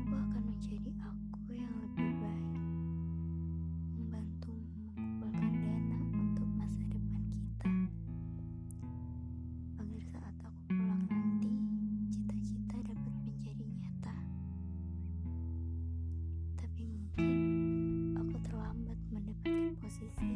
aku akan menjadi aku yang lebih baik, membantu mengumpulkan dana untuk masa depan kita, agar saat aku pulang nanti, cita-cita dapat menjadi nyata. Tapi mungkin aku terlambat mendapatkan posisi.